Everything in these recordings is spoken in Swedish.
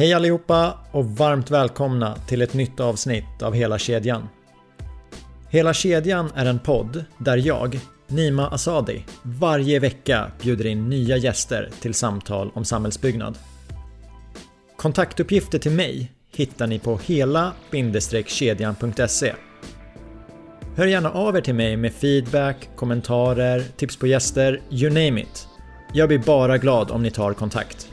Hej allihopa och varmt välkomna till ett nytt avsnitt av Hela kedjan. Hela kedjan är en podd där jag, Nima Asadi, varje vecka bjuder in nya gäster till samtal om samhällsbyggnad. Kontaktuppgifter till mig hittar ni på hela-kedjan.se. Hör gärna av er till mig med feedback, kommentarer, tips på gäster, you name it. Jag blir bara glad om ni tar kontakt.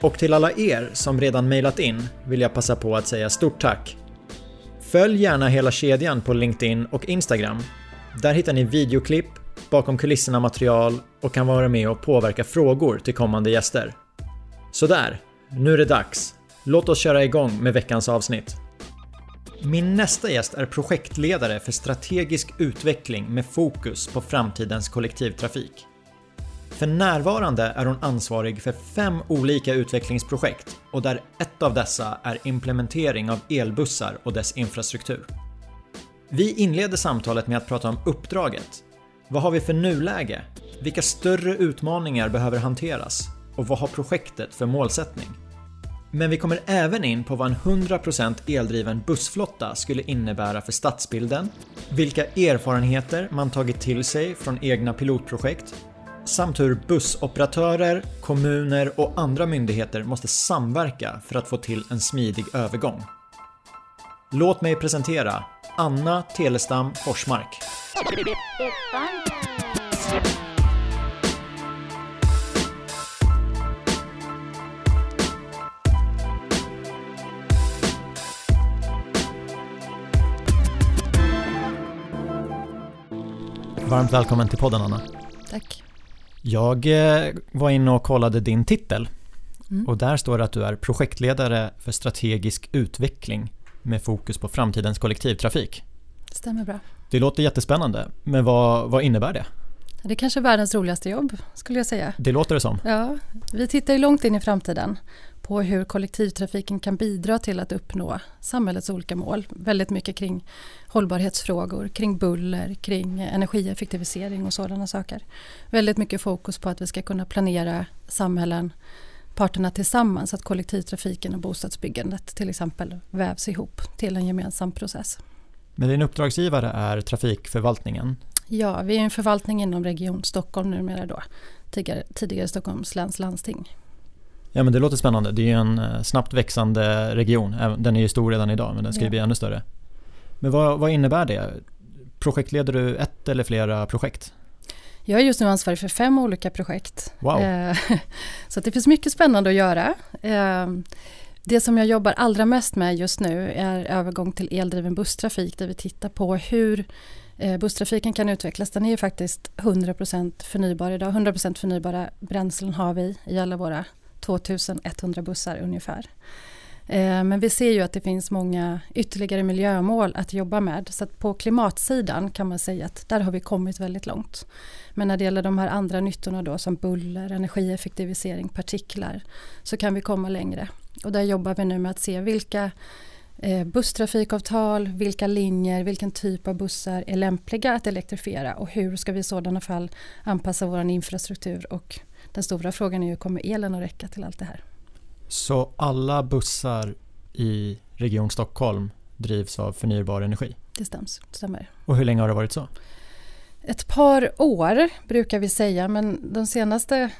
Och till alla er som redan mejlat in vill jag passa på att säga stort tack. Följ gärna hela kedjan på LinkedIn och Instagram. Där hittar ni videoklipp, bakom kulisserna material och kan vara med och påverka frågor till kommande gäster. Sådär, nu är det dags. Låt oss köra igång med veckans avsnitt. Min nästa gäst är projektledare för strategisk utveckling med fokus på framtidens kollektivtrafik. För närvarande är hon ansvarig för fem olika utvecklingsprojekt och där ett av dessa är implementering av elbussar och dess infrastruktur. Vi inleder samtalet med att prata om uppdraget. Vad har vi för nuläge? Vilka större utmaningar behöver hanteras? Och vad har projektet för målsättning? Men vi kommer även in på vad en 100% eldriven bussflotta skulle innebära för stadsbilden, vilka erfarenheter man tagit till sig från egna pilotprojekt samt hur bussoperatörer, kommuner och andra myndigheter måste samverka för att få till en smidig övergång. Låt mig presentera Anna Telestam Forsmark. Varmt välkommen till podden Anna. Tack. Jag eh, var inne och kollade din titel Mm. och där står det att du är projektledare för strategisk utveckling med fokus på framtidens kollektivtrafik. Stämmer bra. Det låter jättespännande, men vad, vad innebär det? Det är kanske är världens roligaste jobb, skulle jag säga. Det låter det som. Ja, vi tittar ju långt in i framtiden på hur kollektivtrafiken kan bidra till att uppnå samhällets olika mål. Väldigt mycket kring hållbarhetsfrågor, kring buller, kring energieffektivisering och sådana saker. Väldigt mycket fokus på att vi ska kunna planera samhällen, parterna tillsammans, att kollektivtrafiken och bostadsbyggandet till exempel vävs ihop till en gemensam process. Men din uppdragsgivare är Trafikförvaltningen. Ja, vi är en förvaltning inom Region Stockholm numera då. Tidigare, tidigare Stockholms läns landsting. Ja men det låter spännande. Det är ju en eh, snabbt växande region. Den är ju stor redan idag men den ska ju Ja. bli ännu större. Men vad, vad innebär det? Projektleder du ett eller flera projekt? Jag är just nu ansvarig för fem olika projekt. Wow. Eh, Så det finns mycket spännande att göra. Eh, Det som jag jobbar allra mest med just nu är övergång till eldriven busstrafik där vi tittar på hur eh, busstrafiken kan utvecklas. Den är ju faktiskt 100% förnybar idag. 100% förnybara bränslen har vi i alla våra 2100 bussar ungefär. Eh, men vi ser ju att det finns många ytterligare miljömål att jobba med. Så att på klimatsidan kan man säga att där har vi kommit väldigt långt. Men när det gäller de här andra nyttorna då som buller, energieffektivisering, partiklar så kan vi komma längre. Och där jobbar vi nu med att se vilka eh, busstrafikavtal, vilka linjer, vilken typ av bussar är lämpliga att elektrifiera och hur ska vi i sådana fall anpassa vår infrastruktur och den stora frågan är ju kommer elen att räcka till allt det här? Så alla bussar i Region Stockholm drivs av förnybar energi? Det stäms, stämmer. Och hur länge har det varit så? Ett par år brukar vi säga men de senaste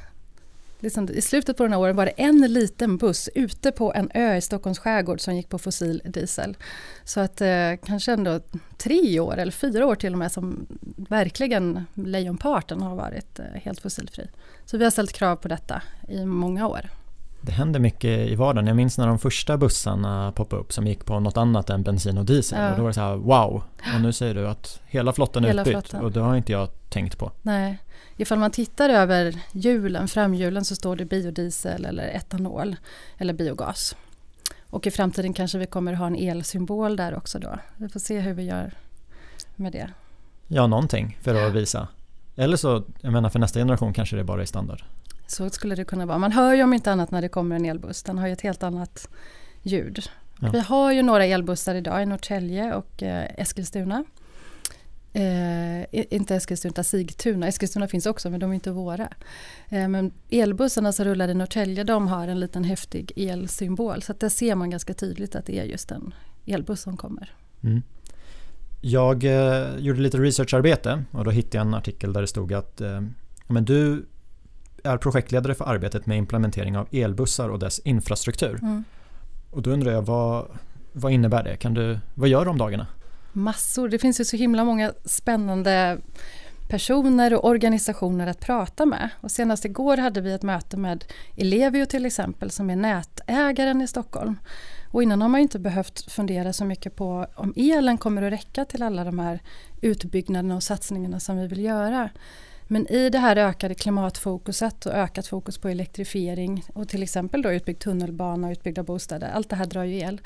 Liksom, I slutet på den här åren var det en liten buss ute på en ö i Stockholms skärgård som gick på fossil diesel. Så att eh, kanske ändå tre år eller fyra år till och med som verkligen lejonparten har varit eh, helt fossilfri. Så vi har ställt krav på detta i många år. Det händer mycket i vardagen. Jag minns när de första bussarna poppade upp som gick på något annat än bensin och diesel. Ja. Och då var det så här wow. Och nu säger du att hela flottan är Hela utbytt. flottan. Och det har inte jag tänkt på. Nej, ifall man tittar över hjulen, framhjulen så står det biodiesel eller etanol eller biogas. Och i framtiden kanske vi kommer ha en elsymbol där också då. Vi får se hur vi gör med det. Ja, någonting för att visa. Eller så, jag menar för nästa generation kanske det bara är standard. Så skulle det kunna vara. Man hör ju om inte annat när det kommer en elbuss. Den har ju ett helt annat ljud. Ja. Vi har ju några elbussar idag i Norrtälje och eh, Eskilstuna. Eh, inte Eskilstuna, Sigtuna. Eskilstuna finns också men de är inte våra. Eh, men elbussarna som rullar i Norrtälje de har en liten häftig elsymbol. Så att där ser man ganska tydligt att det är just en elbuss som kommer. Mm. Jag eh, gjorde lite researcharbete och då hittade jag en artikel där det stod att eh, men du är projektledare för arbetet med implementering av elbussar och dess infrastruktur. Mm. Och då undrar jag vad, vad innebär det? Kan du, vad gör du om dagarna? Massor, det finns ju så himla många spännande personer och organisationer att prata med. Och senast igår hade vi ett möte med Ellevio till exempel som är nätägaren i Stockholm. Och innan har man inte behövt fundera så mycket på om elen kommer att räcka till alla de här utbyggnaderna och satsningarna som vi vill göra. Men i det här ökade klimatfokuset och ökat fokus på elektrifiering och till exempel då utbyggd tunnelbana och utbyggda bostäder, allt det här drar ju el.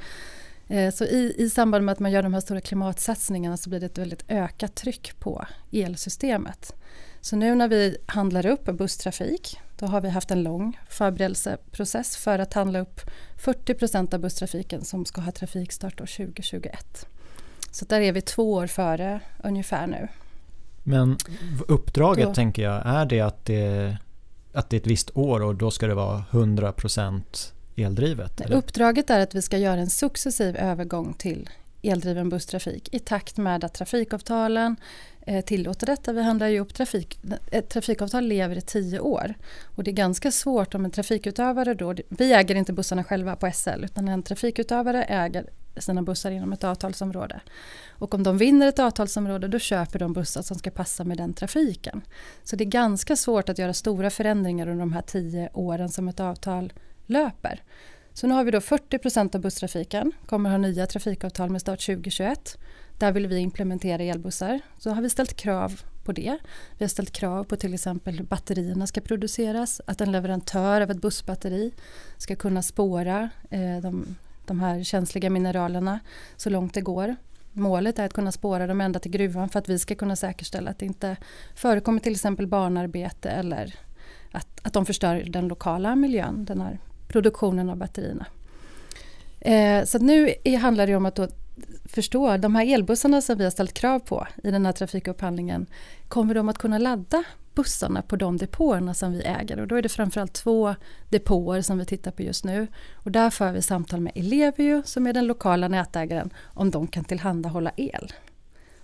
Eh, så i, i samband med att man gör de här stora klimatsatsningarna så blir det ett väldigt ökat tryck på elsystemet. Så nu när vi handlar upp busstrafik då har vi haft en lång förberedelseprocess för att handla upp 40 procent av busstrafiken som ska ha trafikstart år 2021. Så där är vi två år före ungefär nu. Men uppdraget då, tänker jag, är det att, det att det är ett visst år och då ska det vara 100% eldrivet? Eller? Uppdraget är att vi ska göra en successiv övergång till eldriven busstrafik i takt med att trafikavtalen eh, tillåter detta. Vi handlar ju upp trafik, ett trafikavtal lever i tio år och det är ganska svårt om en trafikutövare då, vi äger inte bussarna själva på SL utan en trafikutövare äger sina bussar inom ett avtalsområde. Och om de vinner ett avtalsområde då köper de bussar som ska passa med den trafiken. Så det är ganska svårt att göra stora förändringar under de här tio åren som ett avtal löper. Så nu har vi då 40% av busstrafiken, kommer ha nya trafikavtal med start 2021. Där vill vi implementera elbussar. Så har vi ställt krav på det. Vi har ställt krav på till exempel hur batterierna ska produceras, att en leverantör av ett bussbatteri ska kunna spåra eh, de, de här känsliga mineralerna så långt det går. Målet är att kunna spåra dem ända till gruvan för att vi ska kunna säkerställa att det inte förekommer till exempel barnarbete eller att, att de förstör den lokala miljön, den här produktionen av batterierna. Eh, så nu är, handlar det om att förstå, de här elbussarna som vi har ställt krav på i den här trafikupphandlingen, kommer de att kunna ladda bussarna på de depåerna som vi äger? Och då är det framförallt två depåer som vi tittar på just nu. Och där för vi samtal med Ellevio som är den lokala nätägaren om de kan tillhandahålla el.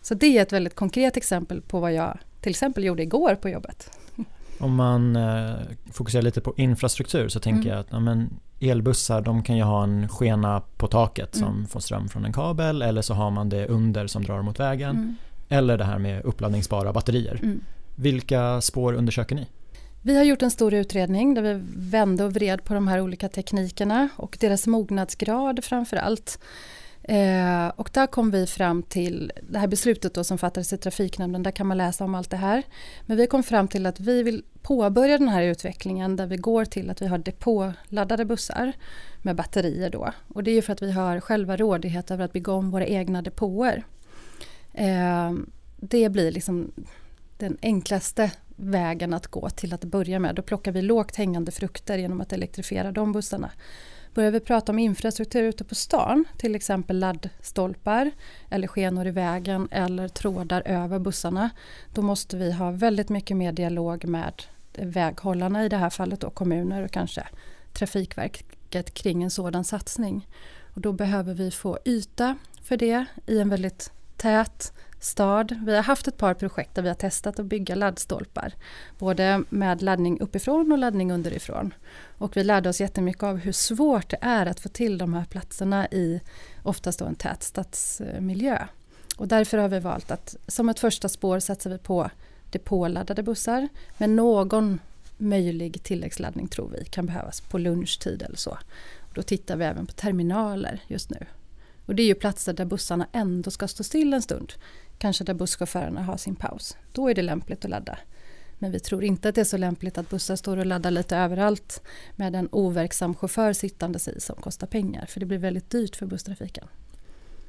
Så det är ett väldigt konkret exempel på vad jag till exempel gjorde igår på jobbet. Om man eh, fokuserar lite på infrastruktur så tänker mm. jag att ja, men elbussar de kan ju ha en skena på taket mm. som får ström från en kabel eller så har man det under som drar mot vägen. Mm. Eller det här med uppladdningsbara batterier. Vilka spår undersöker ni? Vi har gjort en stor utredning där vi vände och vred på de här olika teknikerna och deras mognadsgrad framför allt. Eh, och där kom vi fram till det här beslutet då som fattades i trafiknämnden, där kan man läsa om allt det här. Men vi kom fram till att vi vill påbörja den här utvecklingen där vi går till att vi har depåladdade bussar med batterier då. Och det är ju för att vi har själva rådighet över att bygga om våra egna depåer. Eh, det blir liksom den enklaste vägen att gå till att börja med. Då plockar vi lågt hängande frukter genom att elektrifiera de bussarna. Börjar vi prata om infrastruktur ute på stan, till exempel laddstolpar eller skenor i vägen eller trådar över bussarna, då måste vi ha väldigt mycket mer dialog med väghållarna i det här fallet och kommuner och kanske Trafikverket kring en sådan satsning. Och då behöver vi få yta för det i en väldigt tät stad. Vi har haft ett par projekt där vi har testat att bygga laddstolpar. Både med laddning uppifrån och laddning underifrån. Och vi lärde oss jättemycket av hur svårt det är att få till de här platserna i oftast då en tät stadsmiljö. Och därför har vi valt att som ett första spår satsar vi på depåladdade bussar med någon möjlig tilläggsladdning tror vi kan behövas på lunchtid eller så. Och då tittar vi även på terminaler just nu. Och det är ju platser där bussarna ändå ska stå still en stund. Kanske där busschaufförerna har sin paus. Då är det lämpligt att ladda. Men vi tror inte att det är så lämpligt att bussar står och laddar lite överallt med en overksam chaufför sittandes i som kostar pengar. För det blir väldigt dyrt för busstrafiken.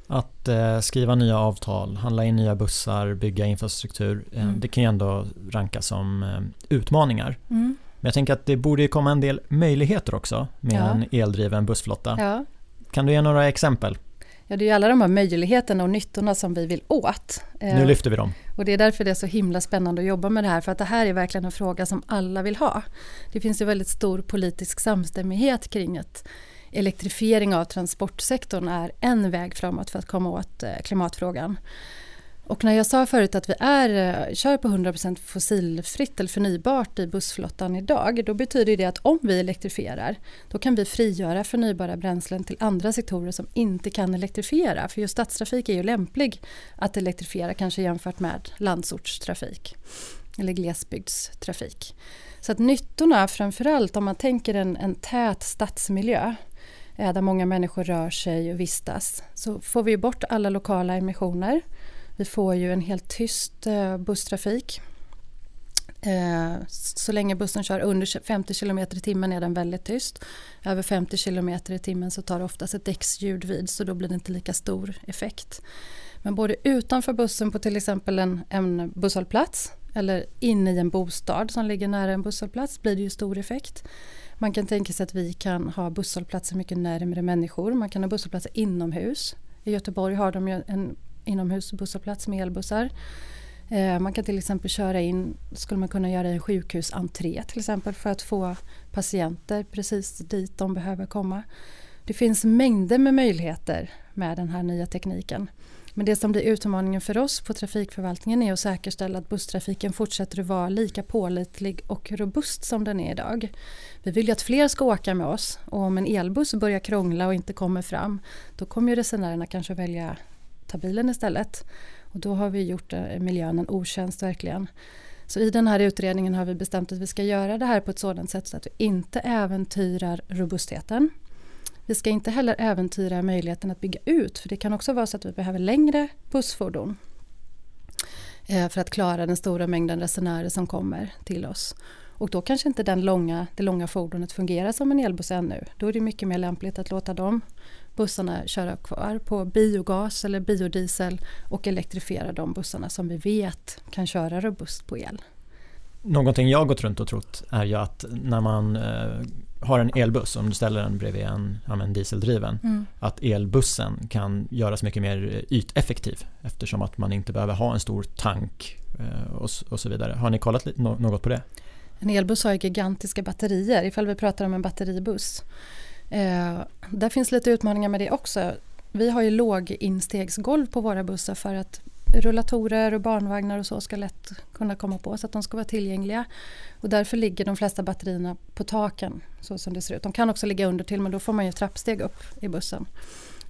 Att eh, skriva nya avtal, handla in nya bussar, bygga infrastruktur. Eh, mm. Det kan ju ändå rankas som eh, utmaningar. Mm. Men jag tänker att det borde komma en del möjligheter också med ja. en eldriven bussflotta. Ja. Kan du ge några exempel? Ja, det är alla de här möjligheterna och nyttorna som vi vill åt. Nu lyfter vi dem. Och det är därför det är så himla spännande att jobba med det här, för att det här är verkligen en fråga som alla vill ha. Det finns ju väldigt stor politisk samstämmighet kring att elektrifiering av transportsektorn är en väg framåt för att komma åt eh, klimatfrågan. Och när jag sa förut att vi är, eh, kör på 100% fossilfritt eller förnybart i bussflottan idag, då betyder det att om vi elektrifierar, då kan vi frigöra förnybara bränslen till andra sektorer som inte kan elektrifiera. För just stadstrafik är ju lämplig att elektrifiera, kanske jämfört med landsortstrafik eller glesbygdstrafik. Så att nyttorna, framförallt om man tänker en, en tät stadsmiljö, eh, där många människor rör sig och vistas, så får vi bort alla lokala emissioner vi får ju en helt tyst eh, busstrafik. Eh, så länge bussen kör under 50 km i timmen är den väldigt tyst. Över 50 km i timmen så tar det oftast ett däcksljud vid så då blir det inte lika stor effekt. Men både utanför bussen på till exempel en, en busshållplats eller inne i en bostad som ligger nära en busshållplats blir det ju stor effekt. Man kan tänka sig att vi kan ha busshållplatser mycket närmare människor. Man kan ha busshållplatser inomhus. I Göteborg har de ju en inomhusbussarplats med elbussar. Eh, man kan till exempel köra in, skulle man kunna göra i en sjukhusentré till exempel för att få patienter precis dit de behöver komma. Det finns mängder med möjligheter med den här nya tekniken. Men det som blir utmaningen för oss på trafikförvaltningen är att säkerställa att busstrafiken fortsätter att vara lika pålitlig och robust som den är idag. Vi vill ju att fler ska åka med oss och om en elbuss börjar krångla och inte kommer fram då kommer ju resenärerna kanske välja ta bilen istället. Och då har vi gjort eh, miljön en otjänst verkligen. Så i den här utredningen har vi bestämt att vi ska göra det här på ett sådant sätt så att vi inte äventyrar robustheten. Vi ska inte heller äventyra möjligheten att bygga ut för det kan också vara så att vi behöver längre bussfordon eh, för att klara den stora mängden resenärer som kommer till oss. Och då kanske inte den långa, det långa fordonet fungerar som en elbuss ännu. Då är det mycket mer lämpligt att låta dem bussarna köra kvar på biogas eller biodiesel och elektrifiera de bussarna som vi vet kan köra robust på el. Någonting jag gått runt och trott är ju att när man eh, har en elbuss, om du ställer den bredvid en, en dieseldriven, mm. att elbussen kan göras mycket mer yteffektiv eftersom att man inte behöver ha en stor tank eh, och, och, så vidare. Har ni kollat något på det? En elbuss har gigantiska batterier ifall vi pratar om en batteribuss. Eh, där finns lite utmaningar med det också. Vi har ju låginstegsgolv på våra bussar för att rullatorer och barnvagnar och så ska lätt kunna komma på så att de ska vara tillgängliga. Och därför ligger de flesta batterierna på taken så som det ser ut. De kan också ligga under till men då får man ju trappsteg upp i bussen.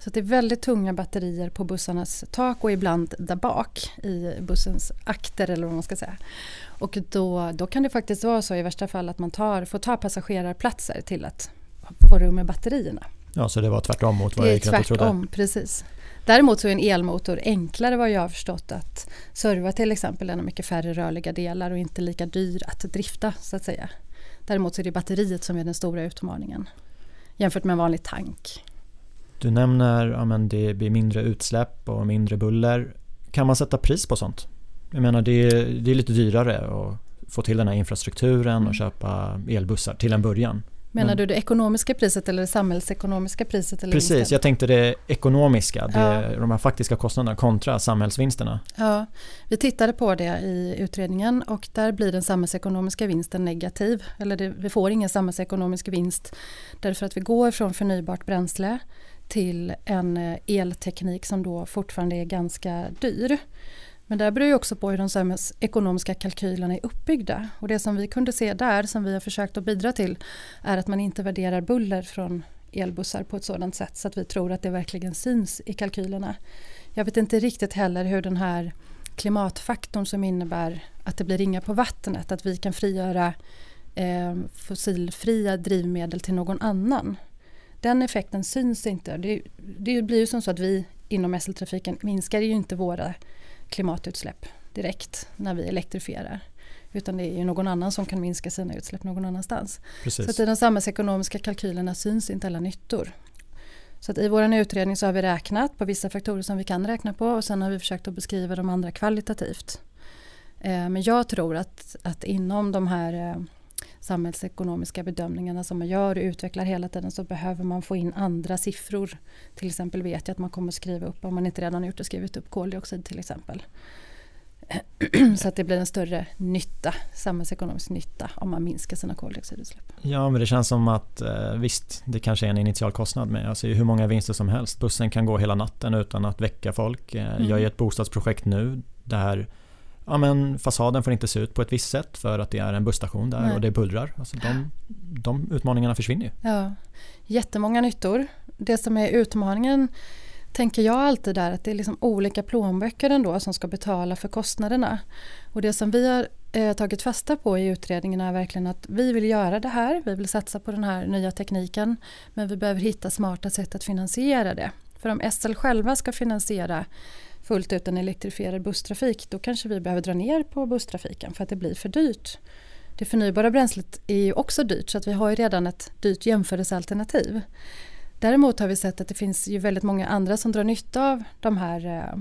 Så det är väldigt tunga batterier på bussarnas tak och ibland där bak i bussens akter eller vad man ska säga. Och då, då kan det faktiskt vara så i värsta fall att man tar, får ta passagerarplatser till att få rum med batterierna. Ja, så det var tvärtom mot vad jag gick och trodde? precis. Däremot så är en elmotor enklare vad jag har förstått att serva till exempel. Den har mycket färre rörliga delar och inte lika dyr att drifta så att säga. Däremot så är det batteriet som är den stora utmaningen jämfört med en vanlig tank. Du nämner att ja, det blir mindre utsläpp och mindre buller. Kan man sätta pris på sånt? Jag menar det är, det är lite dyrare att få till den här infrastrukturen och mm. köpa elbussar till en början. Menar Men, du det ekonomiska priset eller det samhällsekonomiska priset? Eller precis, vinsten? jag tänkte det ekonomiska, det, ja. de här faktiska kostnaderna kontra samhällsvinsterna. Ja, vi tittade på det i utredningen och där blir den samhällsekonomiska vinsten negativ. Eller det, vi får ingen samhällsekonomisk vinst därför att vi går från förnybart bränsle till en eh, elteknik som då fortfarande är ganska dyr. Men det beror ju också på hur de samhällsekonomiska kalkylerna är uppbyggda. Och det som vi kunde se där, som vi har försökt att bidra till, är att man inte värderar buller från elbussar på ett sådant sätt så att vi tror att det verkligen syns i kalkylerna. Jag vet inte riktigt heller hur den här klimatfaktorn som innebär att det blir ringar på vattnet, att vi kan frigöra eh, fossilfria drivmedel till någon annan. Den effekten syns inte. Det, det blir ju som så att vi inom SL-trafiken minskar ju inte våra klimatutsläpp direkt när vi elektrifierar. Utan det är ju någon annan som kan minska sina utsläpp någon annanstans. Precis. Så att i de samhällsekonomiska kalkylerna syns inte alla nyttor. Så att i vår utredning så har vi räknat på vissa faktorer som vi kan räkna på och sen har vi försökt att beskriva de andra kvalitativt. Eh, men jag tror att, att inom de här eh, samhällsekonomiska bedömningarna som man gör och utvecklar hela tiden så behöver man få in andra siffror. Till exempel vet jag att man kommer skriva upp, om man inte redan gjort det, skrivit upp koldioxid till exempel. så att det blir en större nytta, samhällsekonomisk nytta om man minskar sina koldioxidutsläpp. Ja men det känns som att eh, visst det kanske är en initial kostnad med alltså hur många vinster som helst. Bussen kan gå hela natten utan att väcka folk. Eh, mm. Jag är i ett bostadsprojekt nu där ja, men fasaden får inte se ut på ett visst sätt för att det är en busstation där Nej. och det bullrar. Alltså de, de utmaningarna försvinner ju. Ja, jättemånga nyttor. Det som är utmaningen tänker jag alltid där att det är liksom olika plånböcker ändå som ska betala för kostnaderna. Och det som vi har eh, tagit fasta på i utredningen är verkligen att vi vill göra det här, vi vill satsa på den här nya tekniken men vi behöver hitta smarta sätt att finansiera det. För om SL själva ska finansiera fullt ut en elektrifierad busstrafik då kanske vi behöver dra ner på busstrafiken för att det blir för dyrt. Det förnybara bränslet är ju också dyrt så att vi har ju redan ett dyrt jämförelsealternativ. Däremot har vi sett att det finns ju väldigt många andra som drar nytta av de här eh,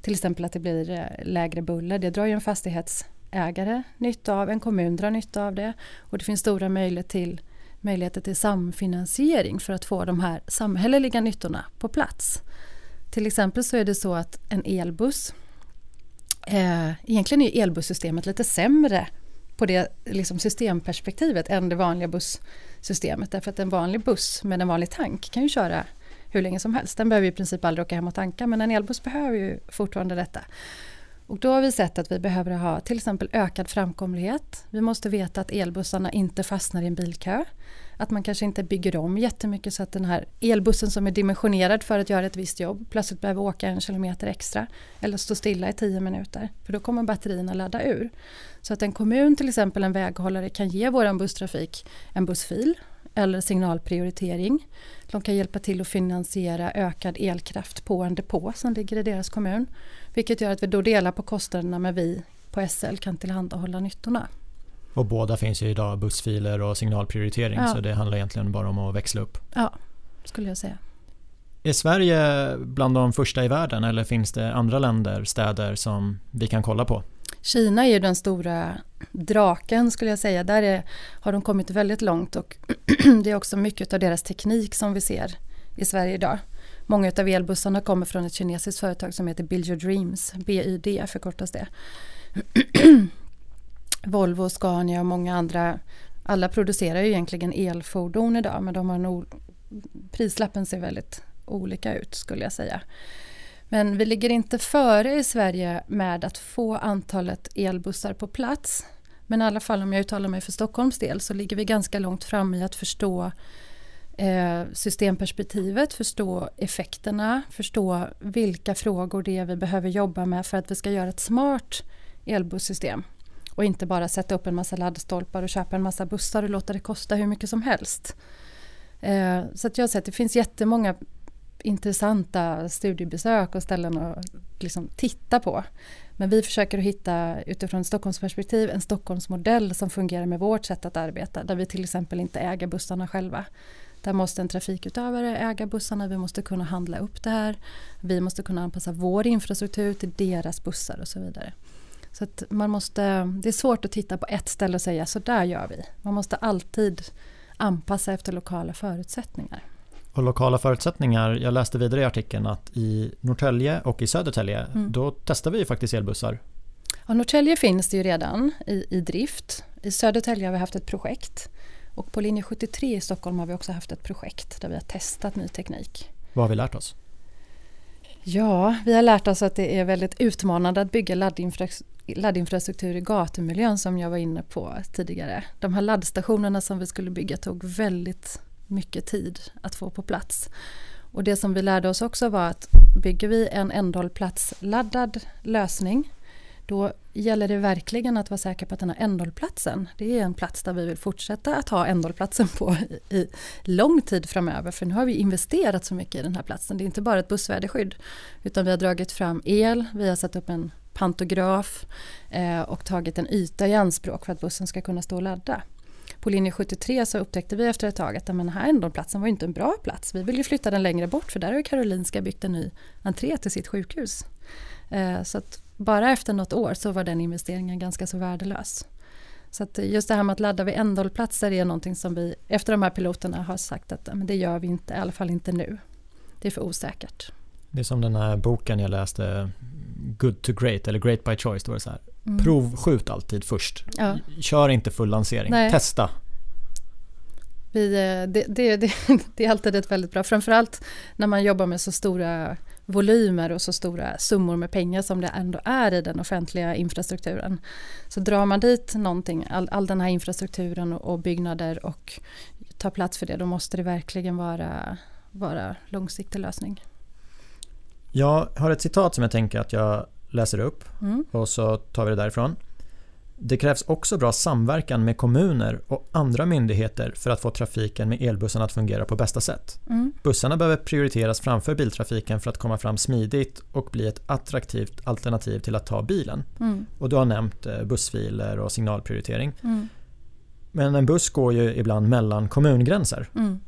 till exempel att det blir eh, lägre buller. Det drar ju en fastighetsägare nytta av, en kommun drar nytta av det och det finns stora möjligheter till, möjligheter till samfinansiering för att få de här samhälleliga nyttorna på plats. Till exempel så är det så att en elbuss, eh, egentligen är elbussystemet lite sämre på det liksom systemperspektivet än det vanliga bussystemet. Därför att en vanlig buss med en vanlig tank kan ju köra hur länge som helst. Den behöver ju i princip aldrig åka hem och tanka men en elbuss behöver ju fortfarande detta. Och då har vi sett att vi behöver ha till exempel ökad framkomlighet. Vi måste veta att elbussarna inte fastnar i en bilkö. Att man kanske inte bygger om jättemycket så att den här elbussen som är dimensionerad för att göra ett visst jobb plötsligt behöver åka en kilometer extra eller stå stilla i tio minuter. För då kommer batterierna ladda ur. Så att en kommun, till exempel en väghållare, kan ge vår busstrafik en bussfil eller signalprioritering. De kan hjälpa till att finansiera ökad elkraft på en depå som ligger i deras kommun. Vilket gör att vi då delar på kostnaderna men vi på SL kan tillhandahålla nyttorna. Och båda finns ju idag, bussfiler och signalprioritering, ja. så det handlar egentligen bara om att växla upp. Ja, skulle jag säga. Är Sverige bland de första i världen eller finns det andra länder, städer som vi kan kolla på? Kina är ju den stora draken skulle jag säga. Där är, har de kommit väldigt långt och det är också mycket av deras teknik som vi ser i Sverige idag. Många av elbussarna kommer från ett kinesiskt företag som heter Build Your Dreams, BYD förkortas det. Volvo, Scania och många andra, alla producerar ju egentligen elfordon idag men de har nog, prislappen ser väldigt olika ut skulle jag säga. Men vi ligger inte före i Sverige med att få antalet elbussar på plats. Men i alla fall om jag uttalar mig för Stockholms del så ligger vi ganska långt fram i att förstå eh, systemperspektivet, förstå effekterna, förstå vilka frågor det är vi behöver jobba med för att vi ska göra ett smart elbussystem. Och inte bara sätta upp en massa laddstolpar och köpa en massa bussar och låta det kosta hur mycket som helst. Eh, så att jag har sett att det finns jättemånga intressanta studiebesök och ställen att liksom titta på. Men vi försöker att hitta utifrån ett Stockholmsperspektiv en Stockholmsmodell som fungerar med vårt sätt att arbeta där vi till exempel inte äger bussarna själva. Där måste en trafikutövare äga bussarna, vi måste kunna handla upp det här. Vi måste kunna anpassa vår infrastruktur till deras bussar och så vidare. Så man måste, det är svårt att titta på ett ställe och säga så där gör vi. Man måste alltid anpassa efter lokala förutsättningar. Och lokala förutsättningar, jag läste vidare i artikeln att i Norrtälje och i Södertälje, mm. då testar vi faktiskt elbussar. Ja, Norrtälje finns det ju redan i, i drift. I Södertälje har vi haft ett projekt. Och på linje 73 i Stockholm har vi också haft ett projekt där vi har testat ny teknik. Vad har vi lärt oss? Ja, vi har lärt oss att det är väldigt utmanande att bygga laddinfrastruktur laddinfrastruktur i gatumiljön som jag var inne på tidigare. De här laddstationerna som vi skulle bygga tog väldigt mycket tid att få på plats. Och det som vi lärde oss också var att bygger vi en ändhållplatsladdad lösning då gäller det verkligen att vara säker på att den här ändhållplatsen, det är en plats där vi vill fortsätta att ha ändhållplatsen på i lång tid framöver. För nu har vi investerat så mycket i den här platsen. Det är inte bara ett bussväderskydd utan vi har dragit fram el, vi har satt upp en pantograf eh, och tagit en yta i anspråk för att bussen ska kunna stå och ladda på linje 73 så upptäckte vi efter ett tag att den här ändhållplatsen var inte en bra plats. Vi vill ju flytta den längre bort för där har Karolinska byggt en ny entré till sitt sjukhus. Eh, så att bara efter något år så var den investeringen ganska så värdelös. Så att just det här med att ladda vid ändhållplatser är någonting som vi efter de här piloterna har sagt att men det gör vi inte, i alla fall inte nu. Det är för osäkert. Det är som den här boken jag läste, Good to Great eller Great by Choice. Då är det så här, mm. Provskjut alltid först. Ja. Kör inte full lansering, Nej. testa. Vi, eh, det, det, det, det, är alltid ett väldigt bra, framförallt när man jobbar med så stora volymer och så stora summor med pengar som det ändå är i den offentliga infrastrukturen. Så drar man dit någonting, all, all den här infrastrukturen och, och byggnader och tar plats för det, då måste det verkligen vara, vara långsiktig lösning. Jag har ett citat som jag tänker att jag läser upp mm. och så tar vi det därifrån. Det krävs också bra samverkan med kommuner och andra myndigheter för att få trafiken med elbussarna att fungera på bästa sätt. Mm. Bussarna behöver prioriteras framför biltrafiken för att komma fram smidigt och bli ett attraktivt alternativ till att ta bilen. Mm. Och du har nämnt eh, bussfiler och signalprioritering. Mm. Men en buss går ju ibland mellan kommungränser. Mm.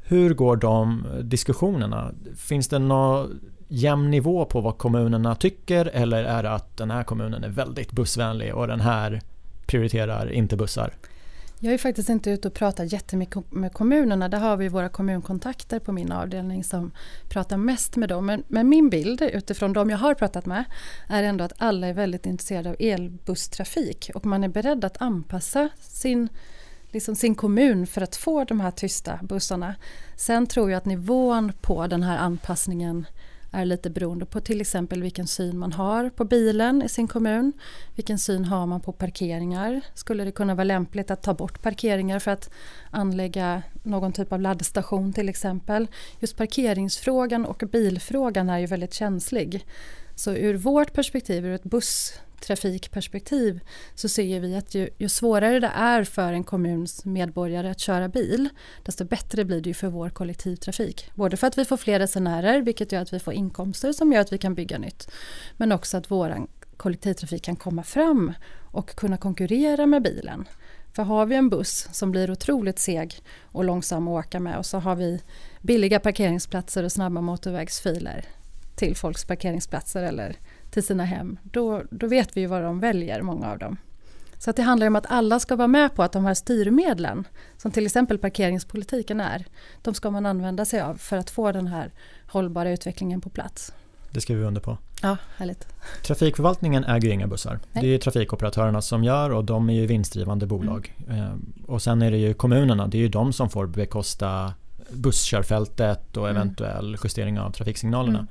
Hur går de diskussionerna? Finns det något jämn nivå på vad kommunerna tycker eller är det att den här kommunen är väldigt bussvänlig och den här prioriterar inte bussar? Jag är faktiskt inte ute och pratar jättemycket med kommunerna. Där har vi våra kommunkontakter på min avdelning som pratar mest med dem. Men, men, min bild utifrån de jag har pratat med är ändå att alla är väldigt intresserade av elbusstrafik och man är beredd att anpassa sin, liksom sin kommun för att få de här tysta bussarna. Sen tror jag att nivån på den här anpassningen är lite beroende på till exempel vilken syn man har på bilen i sin kommun. Vilken syn har man på parkeringar? Skulle det kunna vara lämpligt att ta bort parkeringar för att anlägga någon typ av laddstation till exempel? Just parkeringsfrågan och bilfrågan är ju väldigt känslig. Så ur vårt perspektiv, ur ett buss trafikperspektiv så ser vi att ju, ju, svårare det är för en kommuns medborgare att köra bil desto bättre blir det ju för vår kollektivtrafik. Både för att vi får fler resenärer vilket gör att vi får inkomster som gör att vi kan bygga nytt. Men också att vår kollektivtrafik kan komma fram och kunna konkurrera med bilen. För har vi en buss som blir otroligt seg och långsam att åka med och så har vi billiga parkeringsplatser och snabba motorvägsfiler till folks parkeringsplatser eller till sina hem, då, då vet vi ju vad de väljer, många av dem. Så att det handlar om att alla ska vara med på att de här styrmedlen, som till exempel parkeringspolitiken är, de ska man använda sig av för att få den här hållbara utvecklingen på plats. Det skriver vi under på. Ja, härligt. Trafikförvaltningen äger inga bussar. Nej. Det är trafikoperatörerna som gör och de är ju vinstdrivande bolag. Mm. Och sen är det ju kommunerna, det är ju de som får bekosta busskörfältet och mm. eventuell justering av trafiksignalerna. Mm.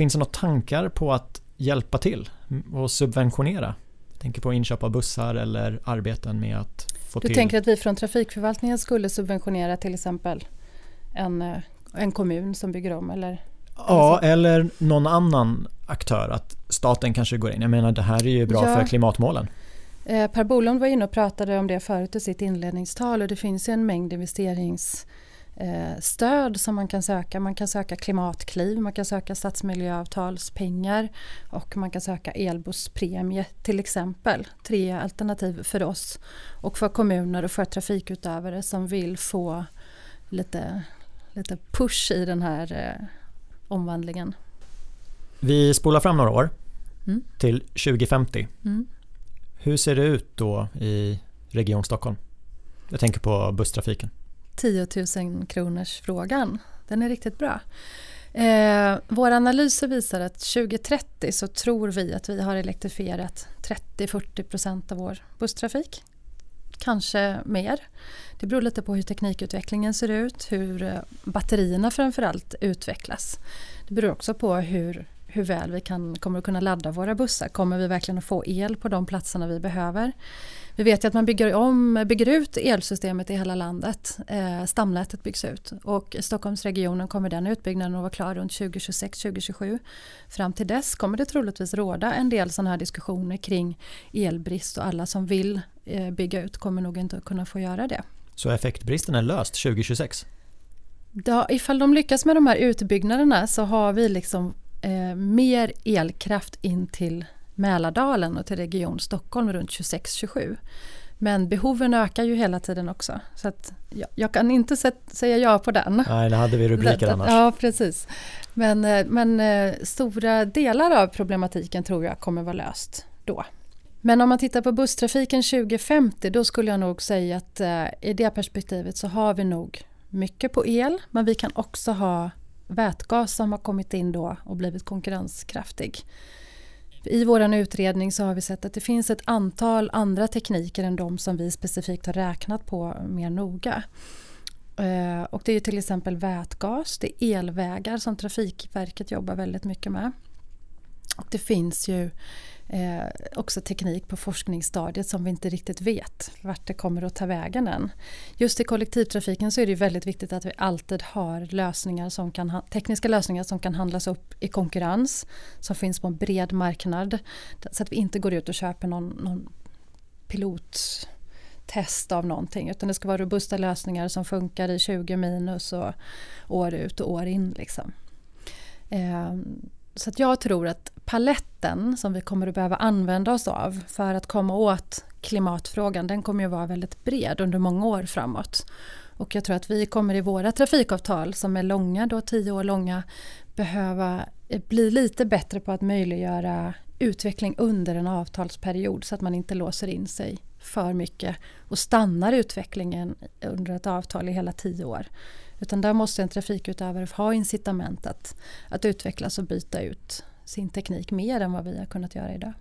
Finns det några tankar på att hjälpa till och subventionera? Jag tänker på inköp av bussar eller arbeten med att få du till... Du tänker att vi från Trafikförvaltningen skulle subventionera till exempel en, eh, en kommun som bygger om eller? Ja, eller någon annan aktör. Att staten kanske går in. Jag menar det här är ju bra ja. för klimatmålen. Eh, per Bolund var inne och pratade om det förut i sitt inledningstal och det finns ju en mängd investerings stöd som man kan söka. Man kan söka klimatkliv, man kan söka stadsmiljöavtalspengar och man kan söka elbusspremie till exempel. Tre alternativ för oss och för kommuner och för trafikutövare som vill få lite, lite push i den här eh, omvandlingen. Vi spolar fram några år mm. till 2050. Mm. Hur ser det ut då i Region Stockholm? Jag tänker på busstrafiken. 10 000 kronors frågan. Den är riktigt bra. Eh, våra analyser visar att 2030 så tror vi att vi har elektrifierat 30-40% av vår busstrafik. Kanske mer. Det beror lite på hur teknikutvecklingen ser ut, hur eh, batterierna framförallt utvecklas. Det beror också på hur, hur väl vi kan, kommer att kunna ladda våra bussar. Kommer vi verkligen att få el på de platserna vi behöver? Vi vet ju att man bygger, om, bygger ut elsystemet i hela landet. Eh, stamnätet byggs ut och i Stockholmsregionen kommer den utbyggnaden att vara klar runt 2026-2027. Fram till dess kommer det troligtvis råda en del sådana här diskussioner kring elbrist och alla som vill eh, bygga ut kommer nog inte att kunna få göra det. Så effektbristen är löst 2026? Ja, ifall de lyckas med de här utbyggnaderna så har vi liksom eh, mer elkraft in till Mälardalen och till Region Stockholm runt 26-27. Men behoven ökar ju hela tiden också. Så att jag, jag kan inte säga ja på den. Nej, det hade vi rubriker annars. Ja, precis. Men, eh, men eh, stora delar av problematiken tror jag kommer vara löst då. Men om man tittar på busstrafiken 2050 då skulle jag nog säga att eh, i det perspektivet så har vi nog mycket på el men vi kan också ha vätgas som har kommit in då och blivit konkurrenskraftig. I vår utredning så har vi sett att det finns ett antal andra tekniker än de som vi specifikt har räknat på mer noga. Eh, och det är till exempel vätgas, det är elvägar som Trafikverket jobbar väldigt mycket med. Och det finns ju eh, också teknik på forskningsstadiet som vi inte riktigt vet vart det kommer att ta vägen än. Just i kollektivtrafiken så är det väldigt viktigt att vi alltid har lösningar som kan, tekniska lösningar som kan handlas upp i konkurrens som finns på en bred marknad så att vi inte går ut och köper någon, någon pilottest av någonting utan det ska vara robusta lösningar som funkar i 20 minus och år ut och år in. Liksom. Eh, så jag tror att paletten som vi kommer att behöva använda oss av för att komma åt klimatfrågan den kommer att vara väldigt bred under många år framåt. Och jag tror att vi kommer i våra trafikavtal som är långa, då tio år långa, behöva bli lite bättre på att möjliggöra utveckling under en avtalsperiod så att man inte låser in sig för mycket och stannar utvecklingen under ett avtal i hela tio år. Utan där måste en trafikutövare ha incitament att, att utvecklas och byta ut sin teknik mer än vad vi har kunnat göra idag.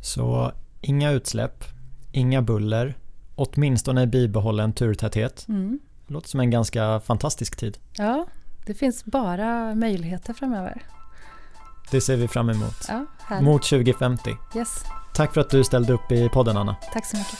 Så inga utsläpp, inga buller, åtminstone bibehållen turtäthet. Mm. Det låter som en ganska fantastisk tid. Ja, det finns bara möjligheter framöver. Det ser vi fram emot. Ja, Mot 2050. Yes. Tack för att du ställde upp i podden Anna. Tack så mycket.